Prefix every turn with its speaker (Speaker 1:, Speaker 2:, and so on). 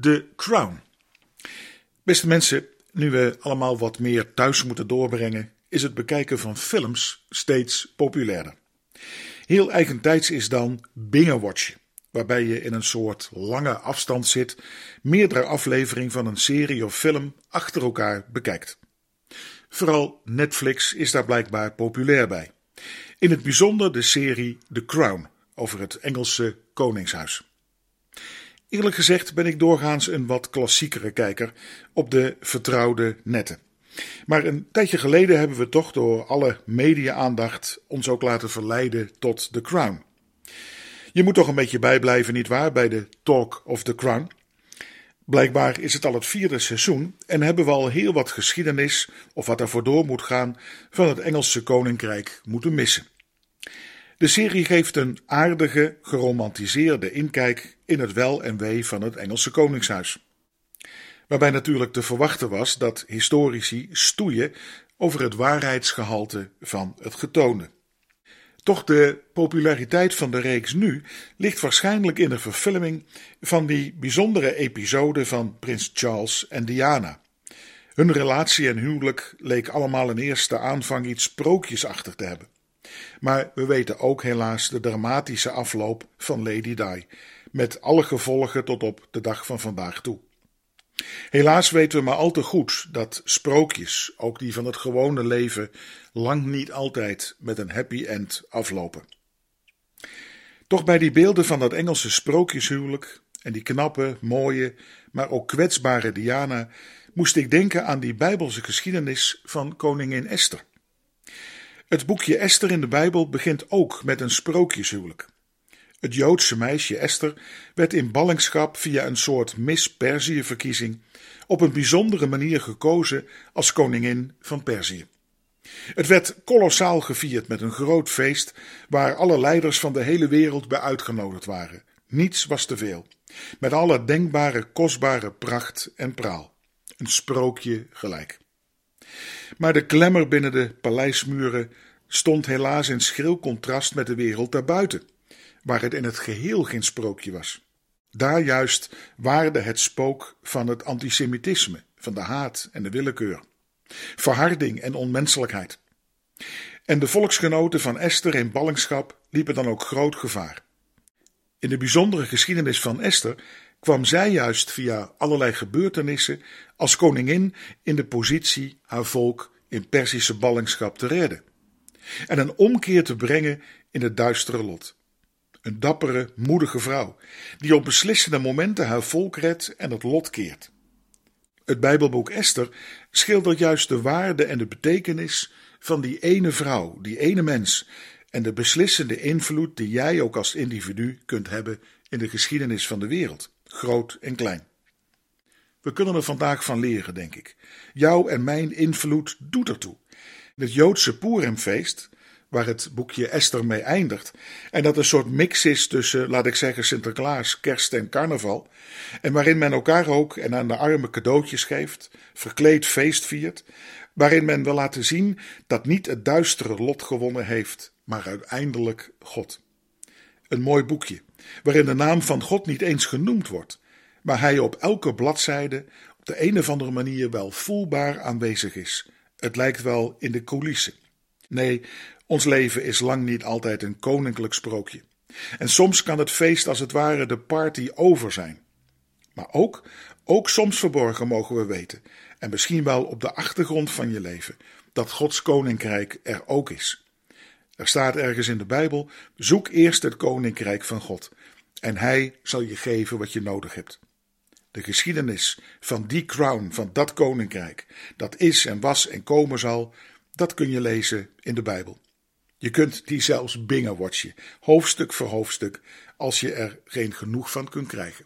Speaker 1: The Crown. Beste mensen, nu we allemaal wat meer thuis moeten doorbrengen, is het bekijken van films steeds populairder. Heel eigentijds is dan binge-watchen, waarbij je in een soort lange afstand zit, meerdere afleveringen van een serie of film achter elkaar bekijkt. Vooral Netflix is daar blijkbaar populair bij. In het bijzonder de serie The Crown over het Engelse Koningshuis. Eerlijk gezegd ben ik doorgaans een wat klassiekere kijker op de vertrouwde netten. Maar een tijdje geleden hebben we toch door alle media-aandacht ons ook laten verleiden tot The Crown. Je moet toch een beetje bijblijven, nietwaar, bij de Talk of the Crown. Blijkbaar is het al het vierde seizoen en hebben we al heel wat geschiedenis, of wat ervoor door moet gaan, van het Engelse koninkrijk moeten missen. De serie geeft een aardige, geromantiseerde inkijk in het wel en wee van het Engelse koningshuis. Waarbij natuurlijk te verwachten was dat historici stoeien over het waarheidsgehalte van het getoonde. Toch de populariteit van de reeks nu ligt waarschijnlijk in de verfilming van die bijzondere episode van prins Charles en Diana. Hun relatie en huwelijk leek allemaal in eerste aanvang iets sprookjesachtig te hebben. Maar we weten ook helaas de dramatische afloop van Lady Di, met alle gevolgen tot op de dag van vandaag toe. Helaas weten we maar al te goed dat sprookjes, ook die van het gewone leven, lang niet altijd met een happy end aflopen. Toch bij die beelden van dat Engelse sprookjeshuwelijk en die knappe, mooie, maar ook kwetsbare Diana moest ik denken aan die bijbelse geschiedenis van koningin Esther. Het boekje Esther in de Bijbel begint ook met een sprookjeshuwelijk. Het Joodse meisje Esther werd in ballingschap via een soort Miss Perzië-verkiezing op een bijzondere manier gekozen als koningin van Perzië. Het werd kolossaal gevierd met een groot feest waar alle leiders van de hele wereld bij uitgenodigd waren. Niets was te veel. Met alle denkbare kostbare pracht en praal. Een sprookje gelijk. Maar de klemmer binnen de paleismuren stond helaas in schril contrast met de wereld daarbuiten, waar het in het geheel geen sprookje was. Daar juist waarde het spook van het antisemitisme, van de haat en de willekeur, verharding en onmenselijkheid. En de volksgenoten van Esther in ballingschap liepen dan ook groot gevaar. In de bijzondere geschiedenis van Esther kwam zij juist via allerlei gebeurtenissen als koningin in de positie haar volk in Persische ballingschap te redden en een omkeer te brengen in het duistere lot. Een dappere, moedige vrouw, die op beslissende momenten haar volk redt en het lot keert. Het Bijbelboek Esther schildert juist de waarde en de betekenis van die ene vrouw, die ene mens, en de beslissende invloed die jij ook als individu kunt hebben in de geschiedenis van de wereld, groot en klein. We kunnen er vandaag van leren, denk ik. Jouw en mijn invloed doet ertoe. Het Joodse Purimfeest, waar het boekje Esther mee eindigt, en dat een soort mix is tussen, laat ik zeggen, Sinterklaas, kerst en carnaval, en waarin men elkaar ook en aan de armen cadeautjes geeft, verkleed feest viert, waarin men wil laten zien dat niet het duistere lot gewonnen heeft, maar uiteindelijk God. Een mooi boekje, waarin de naam van God niet eens genoemd wordt, maar hij op elke bladzijde op de een of andere manier wel voelbaar aanwezig is. Het lijkt wel in de coulissen. Nee, ons leven is lang niet altijd een koninklijk sprookje. En soms kan het feest als het ware de party over zijn. Maar ook, ook soms verborgen mogen we weten, en misschien wel op de achtergrond van je leven, dat Gods koninkrijk er ook is. Er staat ergens in de Bijbel: zoek eerst het koninkrijk van God, en Hij zal je geven wat je nodig hebt. De geschiedenis van die crown, van dat koninkrijk, dat is en was en komen zal, dat kun je lezen in de Bijbel. Je kunt die zelfs bingen watchen, hoofdstuk voor hoofdstuk, als je er geen genoeg van kunt krijgen.